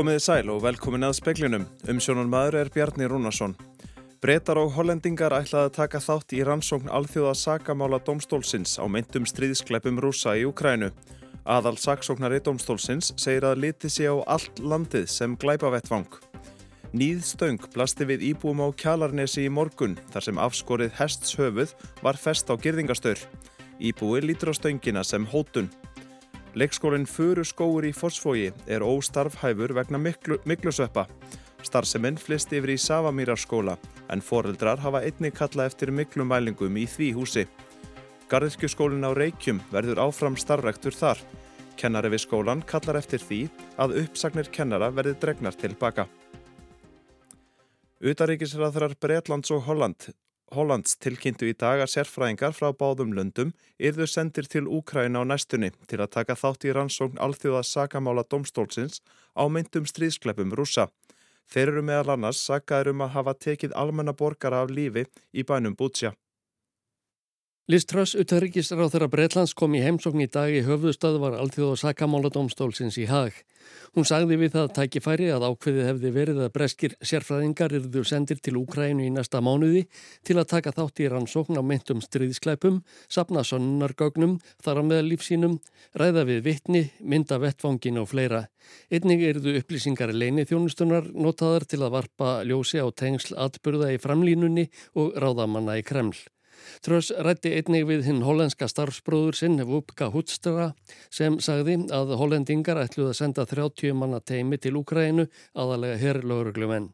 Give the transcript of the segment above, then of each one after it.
Komiði sæl og velkomin að speklinum. Umsjónun maður er Bjarni Rúnarsson. Bretar og hollendingar ætlaði að taka þátt í rannsókn alþjóða sakamála domstólsins á meintum stríðskleipum rúsa í Ukrænu. Aðal saksóknari domstólsins segir að liti sig á allt landið sem glæpa vettvang. Nýð stöng blasti við íbúum á Kjalarnesi í morgun þar sem afskorið hests höfuð var fest á girðingastur. Íbúi lítur á stöngina sem hótun. Leikskólinn Furu skóur í Fossfógi er óstarfhæfur vegna miklu, miklusveppa. Starfseminn flist yfir í Savamýrarskóla en foreldrar hafa einni kalla eftir miklumælingum í því húsi. Garðirkjuskólinn á Reykjum verður áfram starfrektur þar. Kennari við skólan kallar eftir því að uppsagnir kennara verði dregnar tilbaka. Utaríkisræðarar Breitlands og Holland Hollands tilkynntu í dag að sérfræðingar frá báðum löndum yrðu sendir til Úkræna á næstunni til að taka þátt í rannsókn alþjóða sakamála domstólsins á myndum stríðskleppum rúsa. Þeir eru meðal annars sakaður um að hafa tekið almenna borgara af lífi í bænum Bútsja. Liz Truss, utarrikisráð þeirra Breitlands kom í heimsókn í dag í höfðustöðu var alþjóð og sakamáladómstólsins í hag. Hún sagði við það tækifæri að ákveðið hefði verið að breskir sérfræðingar yrðu sendir til Úkrænu í næsta mánuði til að taka þátt í rannsókn á meintum stríðsklæpum, sapna sonnargögnum, þar á meða lífsínum, ræða við vittni, mynda vettvangin og fleira. Einnig yrðu upplýsingar leini þjónustunar notaðar til að varpa ljósi á tengsl atbyrða í framlínunni og ráðamanna í Kreml. Tröss rætti einnig við hinn hollenska starfsbróður sinn Vupka Hutstra sem sagði að hollendingar ætluð að senda 30 manna teimi til Úkrænu aðalega herrlauruglumenn.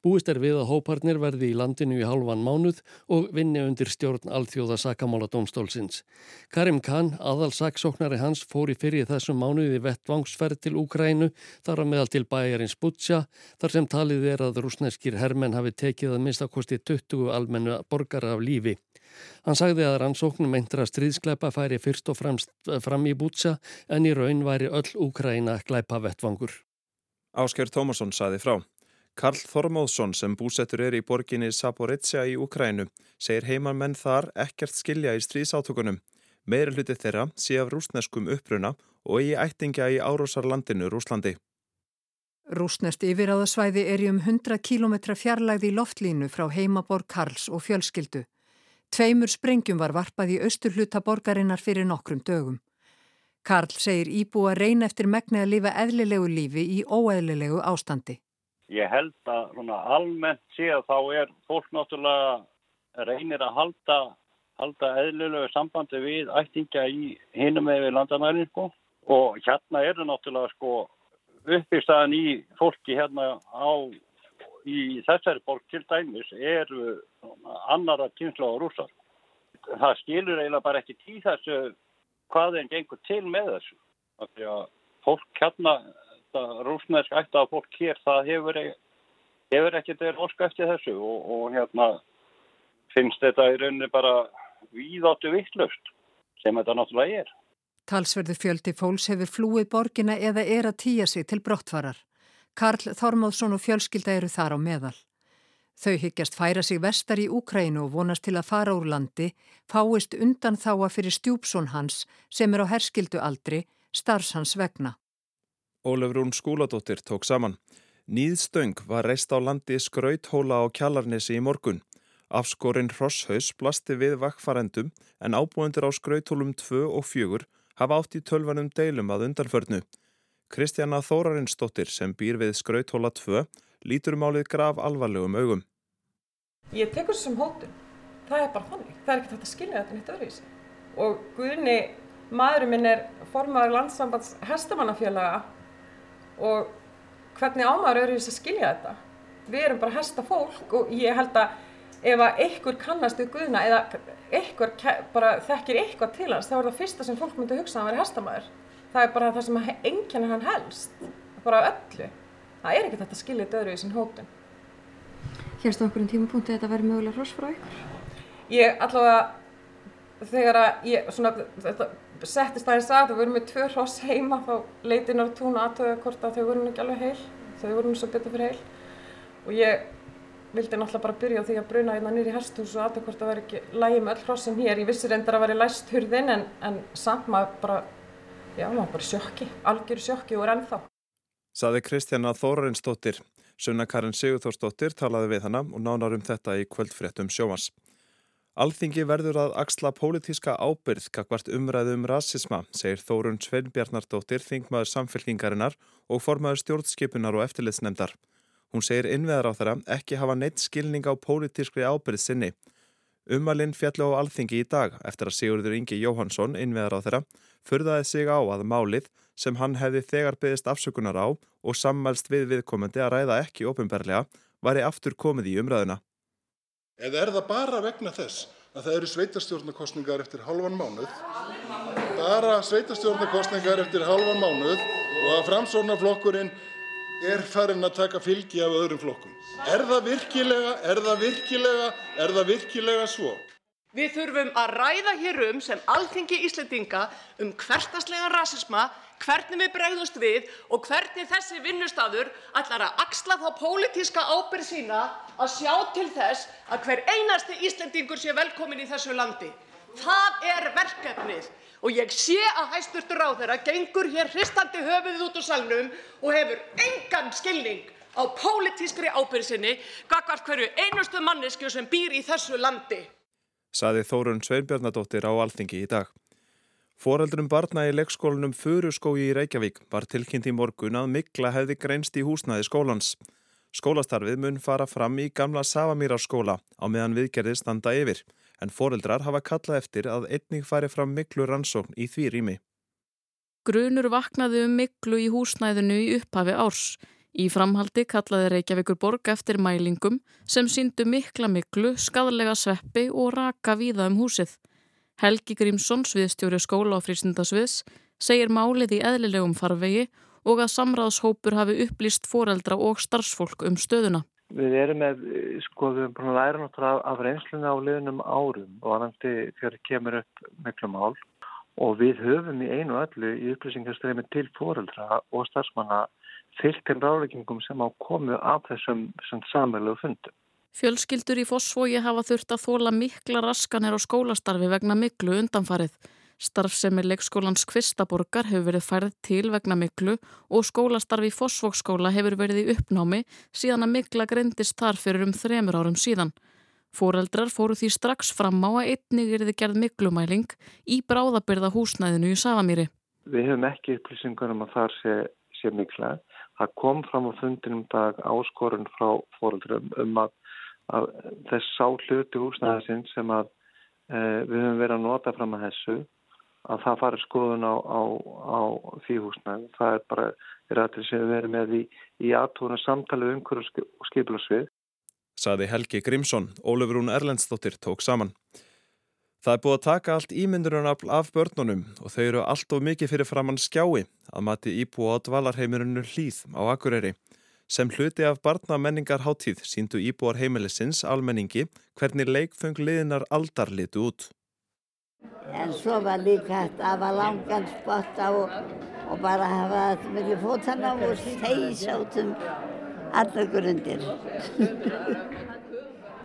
Búist er við að hóparnir verði í landinu í halvan mánuð og vinni undir stjórn alþjóða sakamála domstólsins. Karim Khan, aðalsaksóknari hans, fór í fyrir þessum mánuði vettvangsferð til Úkrænu þar að meðal til bæjarins Butja þar sem talið er að rúsneskir hermenn hafi tekið að minnstakosti 20 almennu borgara af lífi. Hann sagði að rannsóknum eintra stríðskleipa færi fyrst og fremst fram í Bútsa en í raun væri öll Úkræna gleipa vettvangur. Ásker Tómasson saði frá. Karl Þormóðsson sem búsettur er í borginni Saporizia í Ukrænu segir heimamenn þar ekkert skilja í stríðsátökunum. Meira hluti þeirra sé af rúsneskum uppruna og í ættinga í árósarlandinu Rúslandi. Rúsnest yfiráðasvæði er í um 100 km fjarlægði í loftlínu frá heimaborg Karls og fjölskyldu. Tveimur sprengjum var varpað í austurhluta borgarinnar fyrir nokkrum dögum. Karl segir íbú að reyna eftir megni að lifa eðlilegu lífi í óeðlilegu ástandi. Ég held að svona, almennt sé að þá er fólk náttúrulega reynir að halda, halda eðlilegu sambandi við ættinga í hinum eða við landamærin sko. og hérna er það náttúrulega sko, uppbyrstaðan í fólki hérna á í þessari borg til dæmis eru annara kynsla og rúsar. Það skilur eiginlega bara ekki tí þessu hvað þeim gengur til með þessu. Því að fólk hérna, rúsnesk ætti að fólk hér, það hefur, e, hefur ekki þeir orska eftir þessu og, og hérna finnst þetta í rauninni bara víðáttu vittlust sem þetta náttúrulega er. Talsverðu fjöldi fólks hefur flúið borgina eða er að týja sig til brottfarar. Karl Þormáðsson og fjölskylda eru þar á meðal. Þau hyggjast færa sig vestar í Úkrænu og vonast til að fara úr landi, fáist undan þáa fyrir stjúpsón hans sem er á herskildu aldri, starfs hans vegna. Ólefrún skúladóttir tók saman. Nýðstöng var reist á landi skrauthóla á Kjallarnesi í morgun. Afskorinn Rosshaus blasti við vakkfarendum en ábúendur á skrauthólum 2 og 4 hafa átt í tölvanum deilum að undanförnu. Kristjana Þórarinsdóttir sem býr við Skrauthóla 2 lítur málið graf alvarlegum augum. Ég tekur þessu sem hótun. Það er bara þannig. Það er ekki þetta að skilja þetta nýtt öðruvísi. Og Guðni, maðurinn minn er formadur landsambands hestamannafélaga og hvernig ámaður öðruvísi að skilja þetta? Við erum bara hesta fólk og ég held að ef að einhver kannast við Guðna eða einhver bara þekkir eitthvað til hans þá er það fyrsta sem fólk myndi hugsa að vera hestamæður það er bara það sem enginn hann helst bara öllu. Það er ekkert að skilja þetta öðru í sín hótun Hérstu okkur um tímapunkti þetta verður mögulega hross frá ykkur? Ég allavega þegar að ég svona, þetta settist aðeins að það voru með tvö hross heima þá leiti náttúrulega tún aðtöða hvort að þau voru ekki alveg heil. Þau voru svo betur fyrir heil. Og ég vildi náttúrulega bara byrja á því að bruna hérna nýri herstús og aðtöða hvort að það veri ekki lægi með öll hrossin hér. Ég vissi reyndar að veri læst hurðin en, en samt maður bara já, maður bara sjokki, algjör sjokki og er ennþá. Saði Kristjana Þórarinsdóttir. Sunna Karin Sigurþórsdóttir talaði við hana og nánar um þetta í kvöldfréttum sjómas. Alþingi verður að axla pólitíska ábyrð kakvart umræðu um rasisma, segir Þórun Sveinbjarnardóttir, þingmaður samfélkingarinnar og formaður stjórnskipunar og eftirlitsnemdar. Hún segir innveðar á þeirra ekki hafa neitt skilning á pólitískri ábyrð sinni. Umalinn fjallu á alþingi í dag eftir að Sigurður Ingi Jóhansson, innveðar á þeirra, fyrðaði sig á að málið sem hann hefði þegar byggðist afsökunar á og sammælst við viðkomandi að ræða ekki ofinberlega væri aftur komið í umræðuna. Eða er það bara vegna þess að það eru sveitarstjórnarkostningar eftir halvan mánuð, bara sveitarstjórnarkostningar eftir halvan mánuð og að framsórnarflokkurinn er farin að taka fylgi af öðrum flokkum. Er það virkilega, er það virkilega, er það virkilega svo? Við þurfum að ræða hér um sem alþingi Íslendinga um hversdagslegan rasisma, hvernig við bregðumst við og hvernig þessi vinnustadur ætlar að axla þá pólitíska ábyrgð sína að sjá til þess að hver einasti Íslendingur sé velkomin í þessu landi. Það er verkefnið og ég sé að hæstv. ráðherra gengur hér hristandi höfuðið út úr salnum og hefur engan skilning á pólitískri ábyrgð sinni gagnvart hverju einustu mannesku sem býr í þessu landi saði Þórun Sveinbjörnadóttir á Alþingi í dag. Fóreldrum barna í leikskólanum Furuskói í Reykjavík var tilkynnt í morgun að mikla hefði greinst í húsnaði skólans. Skólastarfið mun fara fram í gamla Savamýrarskóla á meðan viðgerðir standa yfir, en fóreldrar hafa kallað eftir að einning fari fram miklu rannsókn í því rými. Grunur vaknaði um miklu í húsnæðinu í upphafi árs. Í framhaldi kallaði Reykjavíkur borg eftir mælingum sem síndu mikla miklu, skadlega sveppi og raka víða um húsið. Helgi Grímsson, sviðstjóri skóla og frístundasviðs, segir málið í eðlilegum farvegi og að samráðshópur hafi upplýst foreldra og starfsfólk um stöðuna. Við erum með, sko, við erum búin að læra náttúrulega af reynsluna á liðnum árum og annandi þegar kemur upp miklu mál og við höfum í einu öllu í upplýsingarstreymi til foreldra og starfsmanna fyllt til ráleggingum sem á komu af þessum samverlu fundum. Fjölskyldur í Fossvogi hafa þurft að þóla mikla raskanir á skólastarfi vegna miklu undanfarið. Starfsemi leikskólans Kvistaborgar hefur verið færð til vegna miklu og skólastarfi í Fossvogsskóla hefur verið í uppnámi síðan að mikla grindist þar fyrir um þremur árum síðan. Fóreldrar fóru því strax fram á að einnig er þið gerð miklumæling í bráðabyrða húsnæðinu í Savamýri. Við hefum ekki upplýsingar um að þar sé, sé mikla Það kom fram á fundinum dag áskorun frá fóröldurum um að, að þess sá hluti húsnæðasinn sem að e, við höfum verið að nota fram að þessu að það fari skoðun á, á, á því húsnæðin. Það er bara rættir sem við verum með í, í aðtóna samtali um hverju skipilarsvið. Saði Helgi Grímsson, Ólefur Rún Erlendstóttir tók saman. Það er búið að taka allt ímyndurinn af börnunum og þau eru allt of mikið fyrir framann skjái að mati íbúa á dvalarheimirinu hlýð á Akureyri. Sem hluti af barnamenningar háttíð síndu íbúar heimilisins almenningi hvernig leikfeng liðinar aldar litu út. En svo var líka hægt að hafa langan spotta og, og bara hafa þetta með fótana og þeir sátum allar grundir.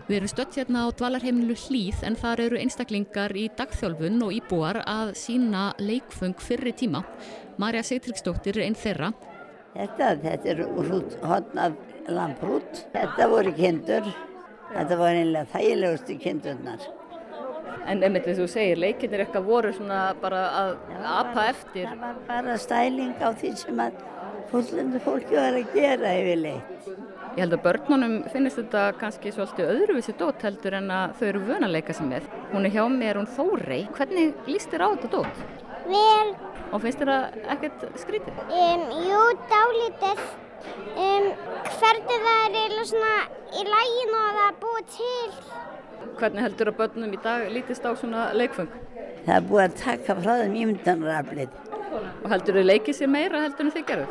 Við erum stött hérna á dvalarheiminu Hlýð en þar eru einstaklingar í dagþjálfun og íbúar að sína leikfung fyrri tíma. Marja Seytriksdóttir er einn þeirra. Þetta, þetta er hodn af lamprút. Þetta voru kindur. Þetta voru einlega þægilegustu kindurnar. En einmitt þú segir, leikinnir eitthvað voru svona bara að apa eftir. Það var bara stæling á því sem að fullundu fólki var að gera yfirleitt. Ég held að börnunum finnist þetta kannski svolítið öðruvísi dót heldur en að þau eru vöna að leika sem með. Hún er hjá mér, hún Þórei. Hvernig líst þér á þetta dót? Vel. Og finnst þér það ekkert skrítið? Um, jú, dálítið. Um, hvernig það er í lægin og það er búið til. Hvernig heldur að börnunum í dag lítist á svona leikfung? Það er búið að taka frá þeim ímyndanraflið. Og heldur þau leikið sér meira heldur en þið gerðu?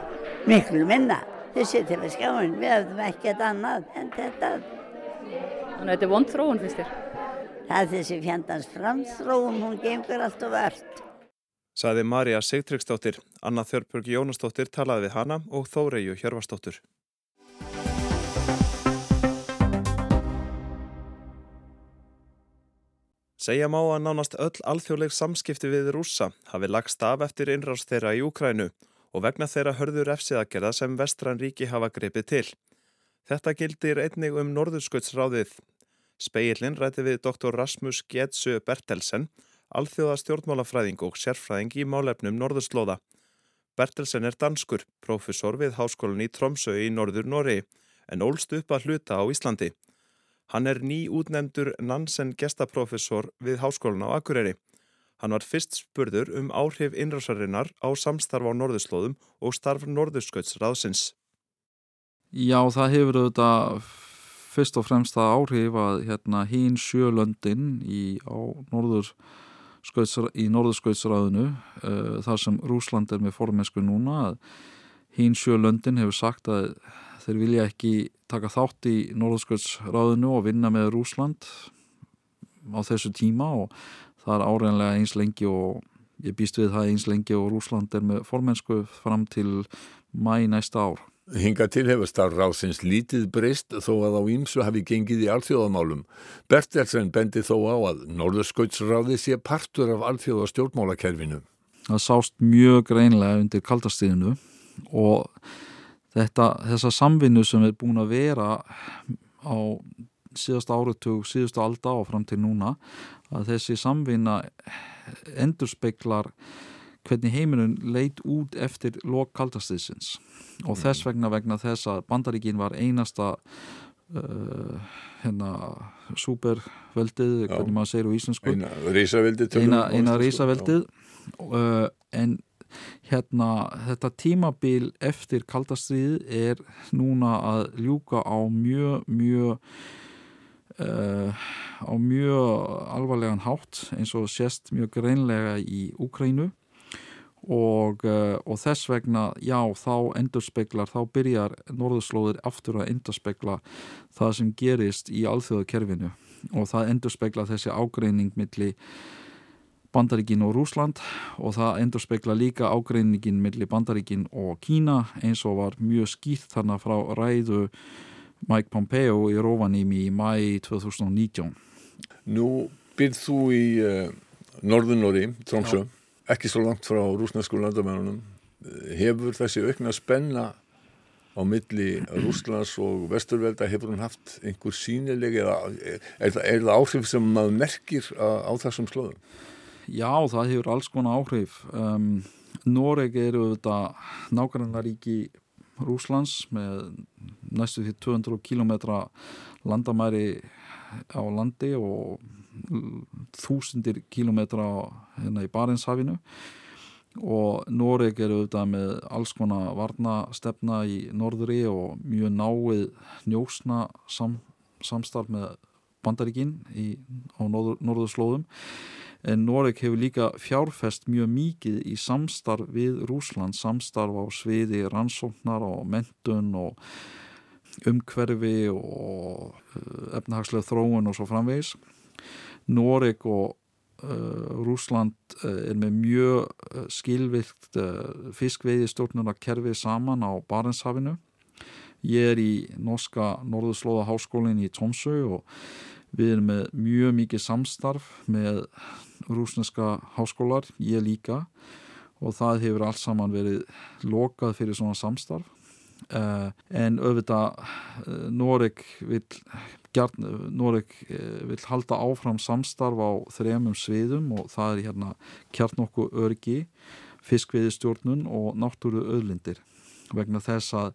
Miklu minna þau setja við skjáin, við hefðum ekkert annað en þetta. Þannig að þetta er vond þróun fyrst þér? Það er þessi fjandans framþróun, hún gengur allt og verðt. Saði Marja Sigtryggsdóttir, Anna Þörpurg Jónasdóttir talaði við hana og Þóreju Hjörvarsdóttur. Segja má að nánast öll alþjóðleg samskipti við rúsa hafi lagst af eftir innrást þeirra í Úkrænu og vegna þeirra hörður efsiðagerða sem vestran ríki hafa grepið til. Þetta gildir einnig um norðurskautsráðið. Speillin ræti við Dr. Rasmus Getsö Bertelsen, alþjóða stjórnmálafræðing og sérfræðing í málefnum norðurslóða. Bertelsen er danskur, profesor við háskólan í Tromsö í norður Nóri, en ólst upp að hluta á Íslandi. Hann er ný útnemdur Nansen gestaprofessor við háskólan á Akureyri. Hann var fyrst spurður um áhrif innrásarinnar á samstarf á norðurslóðum og starf norðurskautsraðsins. Já, það hefur auðvitað fyrst og fremst það áhrif að hérna, hín sjölöndin í, í norðurskautsraðinu uh, þar sem Rúsland er með formesku núna að hín sjölöndin hefur sagt að þeir vilja ekki taka þátt í norðurskautsraðinu og vinna með Rúsland á þessu tíma og það er áreginlega eins lengi og ég býst við það eins lengi og Rúsland er með formensku fram til mæ næsta ár. Hinga til hefur starfráðsins lítið breyst þó að á ímsu hafi gengið í alþjóðamálum. Bertelsen bendi þó á að Norðurskautsráði sé partur af alþjóða stjórnmálakerfinu. Það sást mjög greinlega undir kaldastíðinu og þetta, þessa samvinnu sem er búin að vera á síðasta áratug, síðustu alda og fram til núna að þessi samvinna endur speiklar hvernig heiminun leit út eftir lok kaldastiðsins og þess mm. vegna vegna þess að Bandaríkin var einasta uh, hérna superveldið, hvernig maður segir á íslensku. Eina eina, reysaveldið uh, en hérna þetta tímabil eftir kaldastriðið er núna að ljúka á mjög mjög uh, á mjög alvarlegan hátt eins og sést mjög greinlega í Úkrænu og, uh, og þess vegna já þá endurspeglar þá byrjar norðurslóðir aftur að endurspegla það sem gerist í alþjóðakerfinu. Og það endurspegla þessi ágreining millir Bandaríkin og Rúsland og það endur spekla líka ágreiningin millir Bandaríkin og Kína eins og var mjög skýrt þarna frá ræðu Mike Pompeo í Rovaniemi í mæi 2019. Nú byrð þú í uh, Norðunóri, Trómsö, ekki svo langt frá rúsnesku landamennunum. Hefur þessi aukna spenna á milli Rúslands og Vesturvelda, hefur hún haft einhver sínileg eða er, er, er það áhrif sem maður merkir á, á þessum slóðum? Já, það hefur alls konar áhrif. Um, Noreg eru þetta nákvæmnaríki Rúslands með næstu því 200 km landamæri á landi og þúsundir kilometra hérna í Barenshafinu og Noreg eru auðvitað með alls konar varnastefna í norðri og mjög náið njósna sam, samstarf með bandaríkinn á norður, norðurslóðum en Noreg hefur líka fjárfest mjög mikið í samstarf við Rúsland, samstarf á sviði rannsóknar og mentun og umhverfi og uh, efnahagslega þróun og svo framvegis. Noreg og uh, Rúsland uh, er með mjög skilvikt uh, fiskveiði stjórnuna kerfi saman á Barenshafinu. Ég er í norska Norðurslóða háskólinn í Tómsau og við erum með mjög mikið samstarf með rúsneska háskólar, ég líka og það hefur alls saman verið lokað fyrir svona samstarf. Uh, en auðvitað uh, Noreg vil Noreg uh, vil halda áfram samstarf á þremum sviðum og það er hérna kjarnokku örgi, fiskviðistjórnun og náttúru öðlindir vegna þess að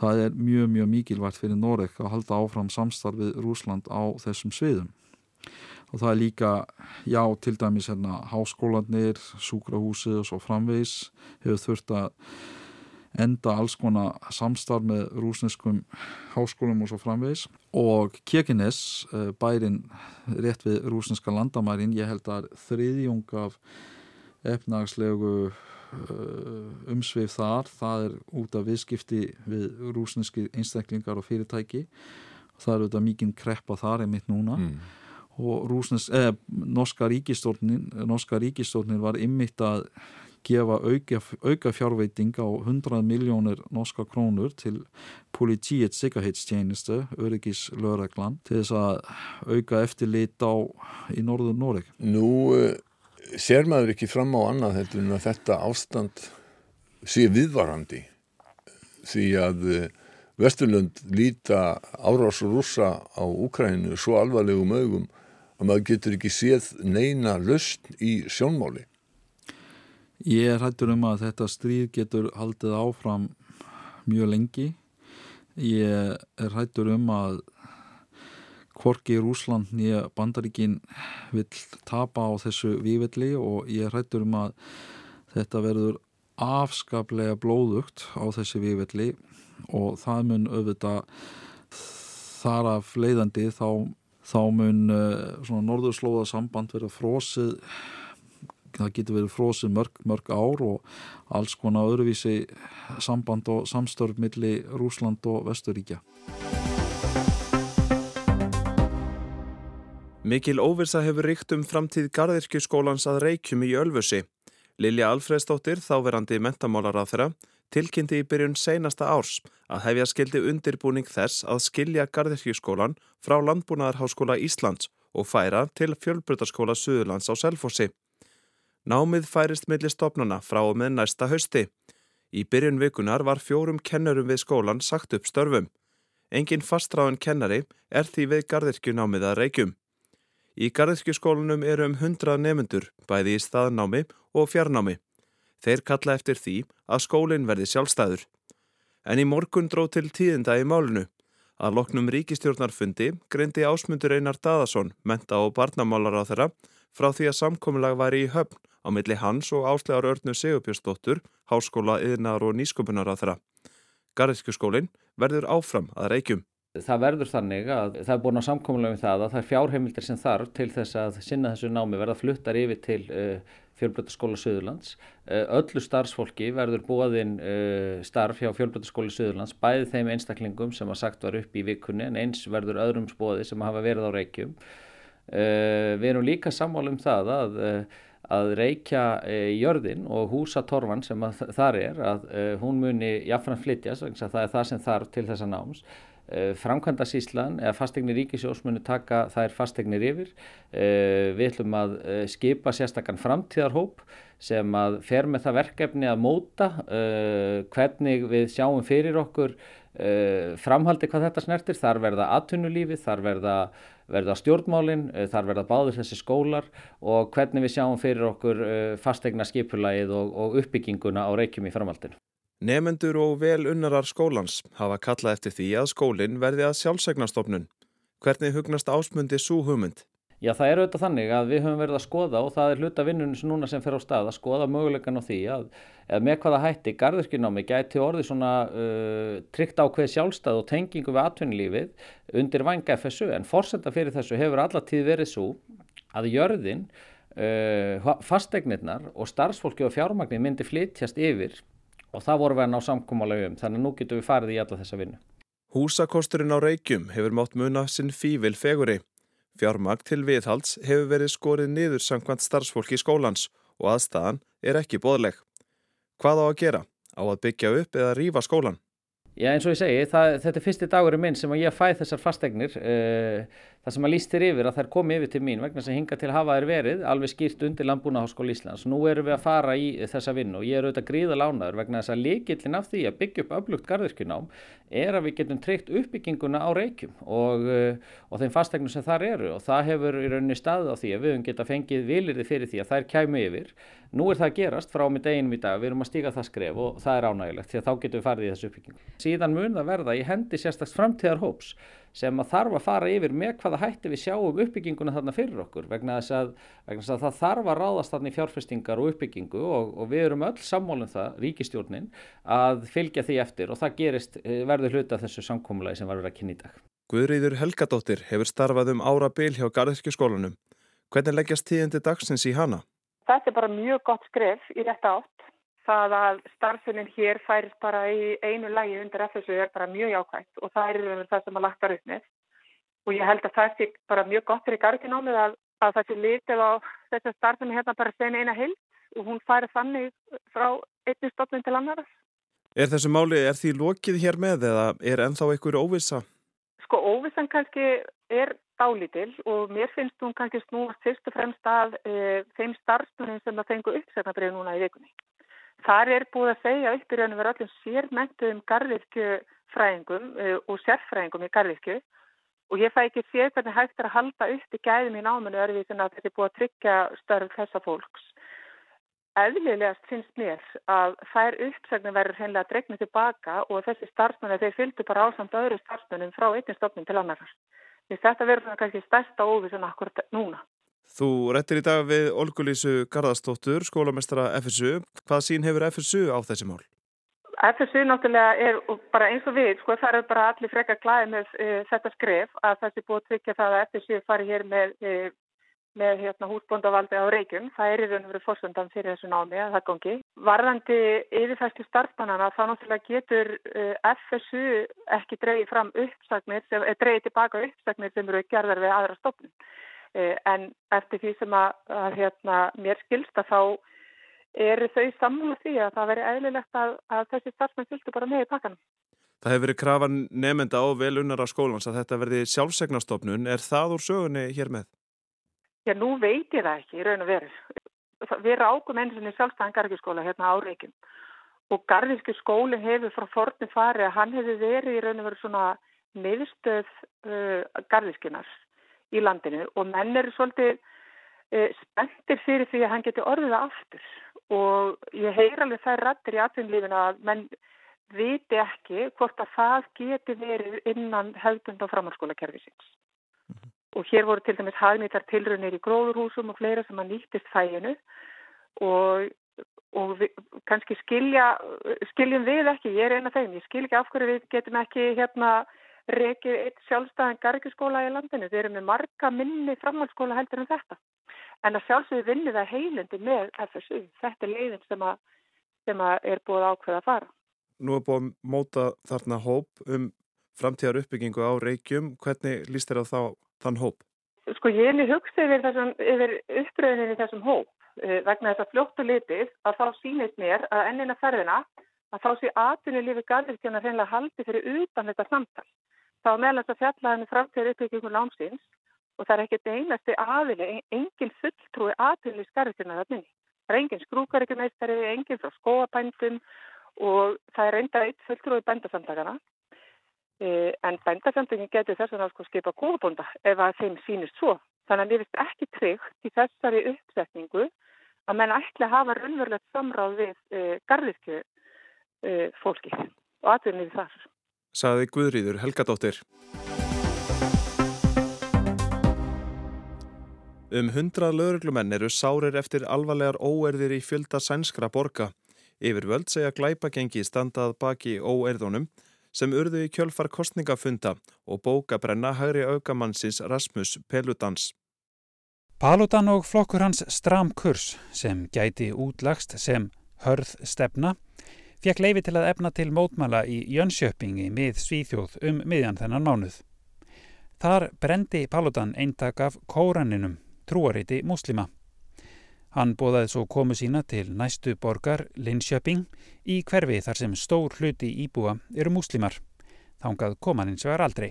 það er mjög mjög mikilvægt fyrir Noreg að halda áfram samstarfið Rúsland á þessum sviðum og það er líka, já, til dæmis hérna háskólanir, súkrahúsið og svo framvegs hefur þurft að enda alls konar samstarf með rúsneskum háskólum og svo framvegs og Kirkenes, eh, bærin rétt við rúsneska landamærin, ég held að þriðjung af efnagslegu eh, umsveif þar, það er út af viðskipti við rúsneski einstaklingar og fyrirtæki. Það er auðvitað mikinn kreppa þar einmitt núna. Mm og rúsnes, eh, norska ríkistórnin norska ríkistórnin var ymmit að gefa auka, auka fjárveiting á 100 miljónir norska krónur til politíets sikkerheitstjénistu, öryggis lögreglan til þess að auka eftirlit á í norður Noreg. Nú uh, ser maður ekki fram á annað heldur en að þetta ástand sé viðvarandi því að eh, Vesturlund líta árás rúsa á Úkrænu svo alvarlegum augum að maður getur ekki séð neina löst í sjónmáli. Ég er hættur um að þetta stríð getur haldið áfram mjög lengi. Ég er hættur um að Korki Rúsland nýja bandaríkin vil tapa á þessu vývilli og ég er hættur um að þetta verður afskaplega blóðugt á þessi vývilli og það mun auðvitað þar af leiðandi þá, þá mun uh, svona norðurslóða samband verið frósið það getur verið frósið mörg, mörg ár og alls konar öðruvísi samband og samstörf millir Rúsland og Vesturíkja Mikil óvirsa hefur ríkt um framtíð Garðirkjuskólans að reykjum í Ölfusi. Lilja Alfredsdóttir, þáverandi mentamálar á þeirra, tilkynnti í byrjun seinasta árs að hefja skildi undirbúning þess að skilja Garðirkjuskólan frá Landbúnaðarháskóla Íslands og færa til fjölbrytarskóla Suðurlands á Selfossi. Námið færist millir stopnuna frá og með næsta hausti. Í byrjun vikunar var fjórum kennurum við skólan sagt upp störfum. Engin fastráðin kennari er því við Garðirkjunámið að reykjum. Í Garðskjöskólanum eru um 100 nefnendur, bæði í staðnámi og fjarnámi. Þeir kalla eftir því að skólinn verði sjálfstæður. En í morgun dró til tíðinda í málunu. Að loknum ríkistjórnarfundi greindi ásmundur Einar Daðason, menta og barnamálar á þeirra, frá því að samkominlag væri í höfn á milli hans og áslegar örnu Sigurbjörnsdóttur, háskóla, yðnar og nýsköpunar á þeirra. Garðskjöskólinn verður áfram að reykjum. Það verður þannig að það er búin á samkominlega um það að það er fjárheimildir sem þarf til þess að sinna þessu námi verða fluttar yfir til uh, fjölbrötaskóla Suðurlands. Uh, öllu starfsfólki verður búaðinn uh, starf hjá fjölbrötaskóla Suðurlands, bæði þeim einstaklingum sem að sagt var upp í vikunni en eins verður öðrum spóði sem hafa verið á reykjum. Við erum líka sammálu um það að að reykja í jörðin og húsa torfan sem þar er að hún muni jáfnfram flytjast, það er það sem þarf til þessa náms Eh, framkvæmdasíslan eða fastegnir ríkisjós munu taka þær fastegnir yfir. Eh, við ætlum að eh, skipa sérstakann framtíðarhóp sem að fer með það verkefni að móta hvernig við sjáum fyrir okkur framhaldi hvað þetta snertir. Þar verða atvinnulífi, þar verða, verða stjórnmálinn, þar verða báður þessi skólar og hvernig við sjáum fyrir okkur fastegna skipulagið og, og uppbygginguna á reykjum í framhaldinu. Nefendur og vel unnarar skólans hafa kallað eftir því að skólinn verði að sjálfsegnastofnun. Hvernig hugnast ásmundi svo hugmynd? Já, það er auðvitað þannig að við höfum verið að skoða og það er hluta vinnunum núna sem fer á stað að skoða mögulegan á því að með hvaða hætti garðurkinámi gæti orðið svona uh, tryggt ákveð sjálfstæð og tengingu við atvinnulífið undir vanga FSU en fórsetta fyrir þessu hefur allatíð verið svo að jörðin, uh, fastegnirnar og starfsfólki og fjármagnir myndi flytjast yfir og það voru við að ná samkómalega um þannig að nú getum við farið í alla þessa vinnu. Húsakosturinn á Reykjum hefur mátt muna sinn fívil feguri. Fjármagn til viðhalds hefur verið skorið niður samkvæmt starfsfólki í skólans og aðstæðan er ekki bóðleg. Hvað á að gera? Á að byggja upp eða rýfa skólan? Já eins og ég segi, það, þetta er fyrsti dagurinn minn sem ég fæ þessar fastegnir. Það sem að líst þér yfir að þær komi yfir til mín vegna sem hinga til hafa þér verið alveg skýrt undir Landbúnaháskóla Íslands. Nú erum við að fara í þessa vinnu og ég er auðvitað gríða lánaður vegna þess að líkillin af því að byggja upp öflugt garðirkjunám er að við getum treykt uppbygginguna á reykjum og, eh, og þeim fastegnum sem þar eru og það hefur í rauninni staðið á því að við höfum geta fengið vilirði fyrir því að þær kæmu yfir. Nú er það gerast frá með deginum í dag, við erum að stíga það skref og það er ánægilegt því að þá getum við farið í þessu uppbyggingu. Síðan mun það verða í hendi sérstakst framtíðarhóps sem að þarf að fara yfir með hvaða hætti við sjáum uppbygginguna þarna fyrir okkur vegna þess að, vegna þess að það þarf að ráðast þarna í fjárfestingar og uppbyggingu og, og við erum öll sammálum það, ríkistjórnin, að fylgja því eftir og það gerist eh, verður hluta þessu samkómulagi sem var verið að kynna í dag. Guðrýður Helgadóttir hefur starfað um ára bil hjá Garðskjöskólanum. Hvernig leggjast tíðandi dagsins í hana? Þetta er bara mjög gott skref í rétta átt það að starfsefnin hér færist bara í einu lægi undir FSU er bara mjög jákvægt og það er það sem að lagt var upp með og ég held að það sé bara mjög gott fyrir garginámið að, að það sé litið á þess að starfsefnin hérna bara sen eina heilt og hún færi þannig frá einnig stofnum til annaras. Er þessu máli, er því lokið hér með eða er ennþá einhverju óvisa? Sko óvisan kannski er dálítil og mér finnst hún kannski snúast fyrst og fremst að e, þeim starfsefnin sem það fengu uppsegnabrið núna í vikunni Þar er búið að segja upp í raunum verið öllum sérmæntuðum garðirkjufræðingum uh, og sérfræðingum í garðirkju og ég fæ ekki séð hvernig hægt er að halda upp í gæðum í námanu sem að þetta er búið að tryggja störf þessa fólks. Eðlilegast finnst mér að þær uppsögnum verður hreinlega dregnið tilbaka og þessi starfsmenni þeir fylgdu bara ásamt öðru starfsmennum frá einnig stofnum til annars. Þetta verður kannski stærsta óvísun akkurat núna. Þú rettir í dag við Olgulísu Garðarstóttur, skólamestara FSU. Hvað sín hefur FSU á þessi mál? FSU náttúrulega er bara eins og við, sko það eru bara allir frekar glæði með e, þetta skref að þessi búið tryggja það að FSU fari hér með e, með hérna, húsbóndavaldi á Reykjum. Það er í raun og verið fórsöndan fyrir þessu námi að það gangi. Varðandi yfirfæslu starfbannana þá náttúrulega getur uh, FSU ekki dreyið fram uppsagnir, eða dreyið tilbaka uppsagnir sem eru gerðar við aðra stofnum. Uh, en eftir því sem að, að hérna, mér skilsta þá eru þau sammála því að það veri eðlilegt að, að þessi starfsmenn fylgtu bara með í pakkanum. Það hefur verið krafan nefnda á velunnara skólans að þetta verði sjálfsegnastofnun. Er það úr sögunni hér með? Já, nú veit ég það ekki í raun og veru. Við rákum eins og sjálfstæðan garðskóla hérna á Reykjum og garðíski skólinn hefur frá forni farið að hann hefur verið í raun og veru svona miðstöð uh, garðískinar í landinu og menn eru svolítið uh, spenntir fyrir því að hann geti orðið aftur. Og ég heyr alveg þær rættir í atvinnlífinu að menn viti ekki hvort að það geti verið innan hefðbund á framhalskólakerfisins og hér voru til dæmis hagnýtar tilrunir í gróðurhúsum og fleira sem að nýttist fæinu og, og við, kannski skilja, skiljum við ekki, ég er eina þeim, ég skil ekki af hverju við getum ekki hérna reykið eitt sjálfstæðan gargiskóla í landinu, við erum með marga minni framhaldsskóla heldur en þetta en að sjálfsögðu vinnum það heilindi með FSU, þetta er leiðin sem að, sem að er búið ákveð að fara. Nú er búið að móta þarna hóp um framtíðar uppbyggingu á reykjum, hvernig líst þér á þá þann hóp? Sko ég er mjög hugsið yfir, yfir uppröðinni í þessum hóp uh, vegna þess að fljóttu litið að þá sínist mér að ennina ferðina að þá sé aðtunni lífi garðirkjana reynilega haldi fyrir utan þetta samtal. Þá meðal þess að fjallaðinu framtíður uppbyggjum lánsins og það er ekkert einasti aðili, engin fulltrúi aðtunni í garðirkjana það er engin skrúkaríkumeistari, engin frá skóapændum og það er enda eitt fulltrúi bændasamtakana Eh, en bændasamtöngin getur þess að sko skipa kóðbonda ef að þeim sínist svo. Þannig að mér finnst ekki tryggt í þessari uppsetningu að menn ætla að hafa raunverulegt samráð við e, garðirkju e, fólki og atvinnið þar. Saði Guðrýður Helgadóttir. Um hundrað lögreglumenn eru sárir eftir alvarlegar óerðir í fjölda sænskra borga. Yfir völd segja glæpagengi standað baki óerðunum sem urðu í kjölfar kostningafunda og bókabrenna hægri augamannsins Rasmus Peludans. Paludan og flokkur hans Stram Kurs sem gæti útlagst sem hörð stefna fekk leifi til að efna til mótmæla í Jönnsjöpingi mið Svíþjóð um miðjan þennan mánuð. Þar brendi Paludan eintak af kóraninum, trúariti muslima. Hann bóðaði svo komu sína til næstu borgar Linköping í hverfi þar sem stór hluti íbúa eru múslimar. Þángað kom hann eins og er aldrei.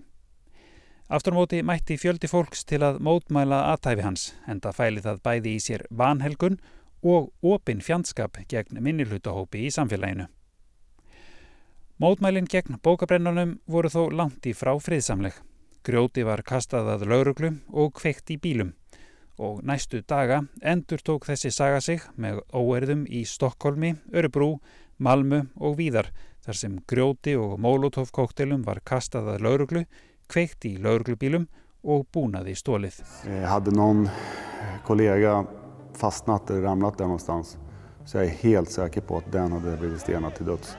Afturmóti mætti fjöldi fólks til að mótmæla aðtæfi hans en það fæli það bæði í sér vanhelgun og opin fjandskap gegn minnilhutahópi í samfélaginu. Mótmælin gegn bókabrennunum voru þó langt í frá friðsamleg. Grjóti var kastað að lauruglu og kveikt í bílum og næstu daga endur tók þessi saga sig með óerðum í Stokkólmi, Örebrú, Malmu og Víðar þar sem grjóti og molotov koktelum var kastað að lauruglu, kveikt í lauruglubílum og búnaði stólið. Hade någon kollega fastnat eller ramlat där någonstans så jag är helt säker på att den hade blivit stenad till döds.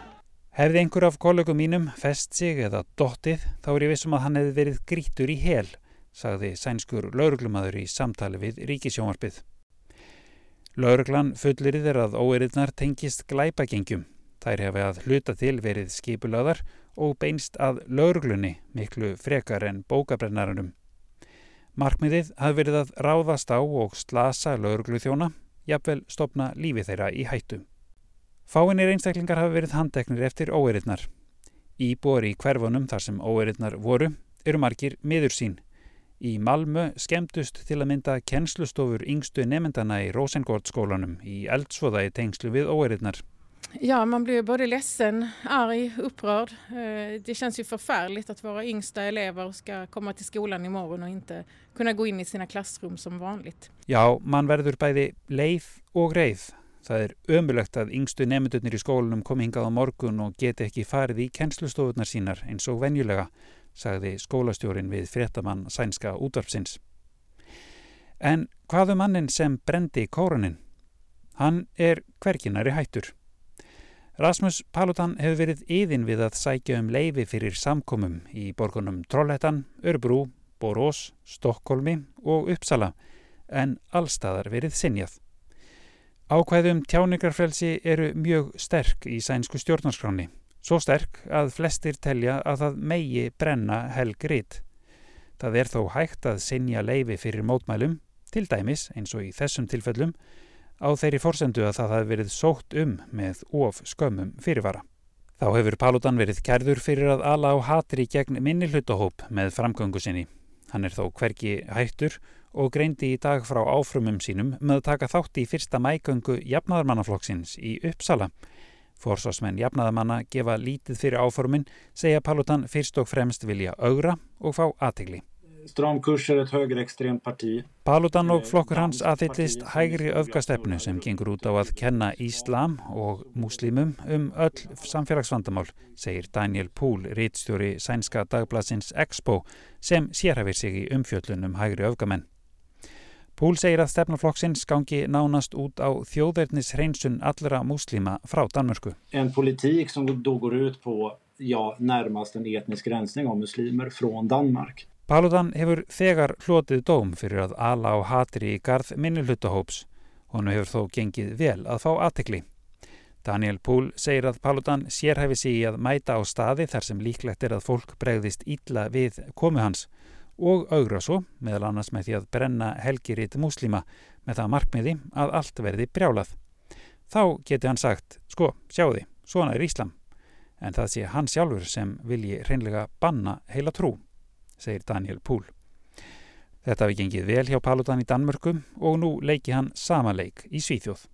Hefði einhver af kollegum mínum fest sig eða dottið þá er ég vissum að hann hefði verið grítur í hel sagði sænskur lauruglumadur í samtali við ríkisjónvarpið. Lauruglan fullirið er að óeirðnar tengist glæpagengjum. Þær hefði að hluta til verið skipulaðar og beinst að lauruglunni miklu frekar en bókabrennarunum. Markmiðið hafði verið að ráðast á og slasa laurugluþjóna, jafnvel stopna lífi þeirra í hættu. Fáinir einstaklingar hafi verið handeknir eftir óeirðnar. Íbor í hverfunum þar sem óeirðnar voru eru margir miður sín. Í Malmö skemmtust til að mynda kennslustofur yngstu nefndana í Rosengård skólanum í eldsvoða í tengslu við óeirðnar. Ja, man blir både ledsen, arg, upprörd. Eh, det känns ju förfärligt att våra yngsta elever ska komma till skolan imorgon och inte kunna gå in i sina klassrum som vanligt. Já, man verður bæði leið og reið. Það er ömulegt að yngstu nefndurnir í skólanum komi hingað á morgun og geti ekki farið í kennslustofunar sínar eins og venjulega, sagði skólastjórin við fréttamann sænska útvarpsins. En hvaðu um mannin sem brendi kóranin? Hann er hverginari hættur. Rasmus Paludan hefur verið yðin við að sækja um leifi fyrir samkomum í borgunum Trollhættan, Örbru, Borós, Stokkólmi og Uppsala en allstaðar verið sinjað. Ákvæðum tjáningarfrelsi eru mjög sterk í sænsku stjórnarskráni, svo sterk að flestir telja að það megi brenna helg rít. Það er þó hægt að sinja leifi fyrir mótmælum, til dæmis eins og í þessum tilfellum, á þeirri forsendu að það hafi verið sótt um með of skömmum fyrirvara. Þá hefur Paludan verið kærður fyrir að ala á hatri gegn minni hlutahóp með framgöngu sinni. Hann er þó hverki hættur og greindi í dag frá áfrumum sínum með að taka þátt í fyrsta mægöngu jafnaðarmannaflokksins í Uppsala. Forsvarsmenn jafnaðarmanna gefa lítið fyrir áformin, segja Paludan fyrst og fremst vilja augra og fá aðtegli stramkurs er eitt högerextremt parti. Paludan og flokkur hans aðhyllist hægri öfgastefnu sem gengur út á að kenna Íslam og muslimum um öll samfélagsvandamál, segir Daniel Pool, rítstjóri sænska dagbladsins Expo, sem sérhafir sig í umfjöllunum hægri öfgamenn. Pool segir að stefnaflokksins gangi nánast út á þjóðverðnis hreinsun allra muslima frá Danmörku. En politík sem då går ut på ja, nærmast en etnisk rensning av muslimer frá Danmark. Paludan hefur þegar hlotið dóm fyrir að ala á hatri í garð minnuhlutahóps. Honu hefur þó gengið vel að fá aðtekli. Daniel Pool segir að Paludan sérhæfi sig í að mæta á staði þar sem líklegt er að fólk bregðist ítla við komu hans og augra svo, meðal annars með því að brenna helgiritt muslima með það markmiði að allt verði brjálað. Þá geti hann sagt, sko, sjáu því, svona er Íslam. En það sé hann sjálfur sem vilji reynlega banna heila trú segir Daniel Pool. Þetta hafi gengið vel hjá Paludan í Danmörku og nú leiki hann sama leik í Svíþjóð.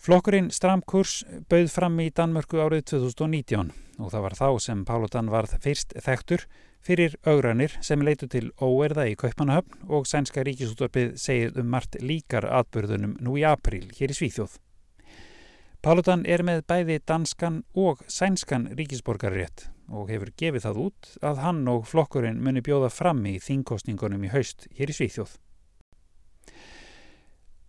Flokkurinn Stramkurs bauð fram í Danmörku árið 2019 og það var þá sem Paludan varð fyrst þektur fyrir augranir sem leitu til óerða í Kaupanahöfn og sænska ríkisúttorpið segið um margt líkar atbyrðunum nú í april hér í Svíþjóð. Paludan er með bæði danskan og sænskan ríkisborgarrétt og hefur gefið það út að hann og flokkurinn muni bjóða fram í þingkostningunum í haust hér í Svíþjóð.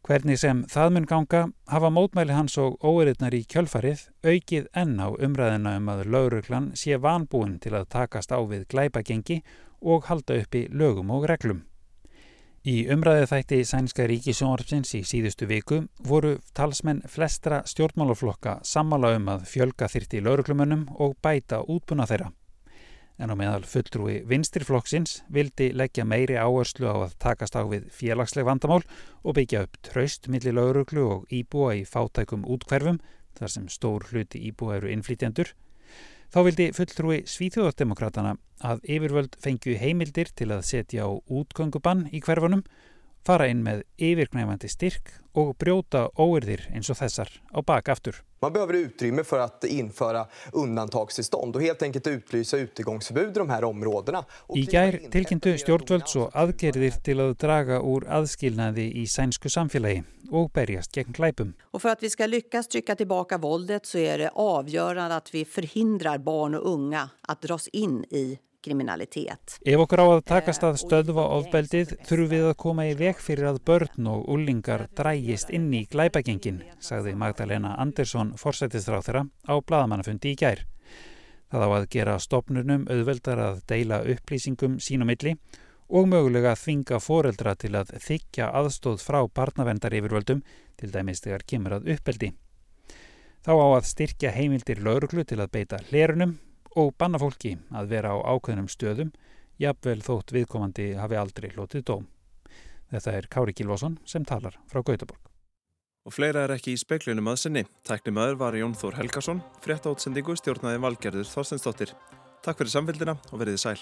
Hvernig sem það mun ganga hafa mótmæli hans og óeirðnar í kjölfarið aukið enn á umræðina um að lauruglan sé vanbúin til að takast á við glæpagengi og halda upp í lögum og reglum. Í umræðu þætti Sænska ríkisjónarpsins í síðustu viku voru talsmenn flestra stjórnmálaflokka sammála um að fjölga þyrti lauruglumönnum og bæta útbúna þeirra. En á meðal fulltrúi vinstirflokksins vildi leggja meiri áherslu á að takast á við félagsleg vandamál og byggja upp traust millir lauruglu og íbúa í fátækum útkverfum þar sem stór hluti íbúa eru innflýtjendur Þá vildi fulltrúi Svíþjóðardemokratana að yfirvöld fengju heimildir til að setja á útgöngubann i hverfunum, fara inn með yfirknæfandi styrk och brjóta óerðir eins og þessar á bakaftur. Man behöver utrymme för att införa undantagstillstånd och helt enkelt utlysa utegångsförbud i de här områdena. Í gær tilkynntu stjórnvöld svo aðgerðir til að draga úr aðskilnaði í sænsku samfélagi och berjast gegn glæpum. Och för att vi ska lyckas trycka tillbaka våldet så är det avgörande att vi förhindrar barn och unga att dras in i kriminalitet. Ef okkur á að takast að stöðva ofbeldið þurfum við að koma í veg fyrir að börn og ullingar drægist inn í glæpagengin, sagði Magdalena Andersson forsættistráð þeirra á bladamannafundi í gær. Það á að gera stopnunum auðveldar að deila upplýsingum sínum milli og mögulega þvinga foreldra til að þykja aðstóð frá barnavendar yfirvöldum til dæmis þegar kemur að uppbeldi. Þá á að styrkja heimildir lauruglu til að beita hlérunum og banna fólki að vera á ákveðnum stöðum, jafnvel þótt viðkomandi hafi aldrei hlotið dóm. Þetta er Kári Kílvason sem talar frá Gautaborg. Og fleira er ekki í speiklinum aðsenni. Tækni maður var Jón Þór Helgason, frétta átsendingu stjórnaði valgerður Þorstensdóttir. Takk fyrir samfélgina og veriði sæl.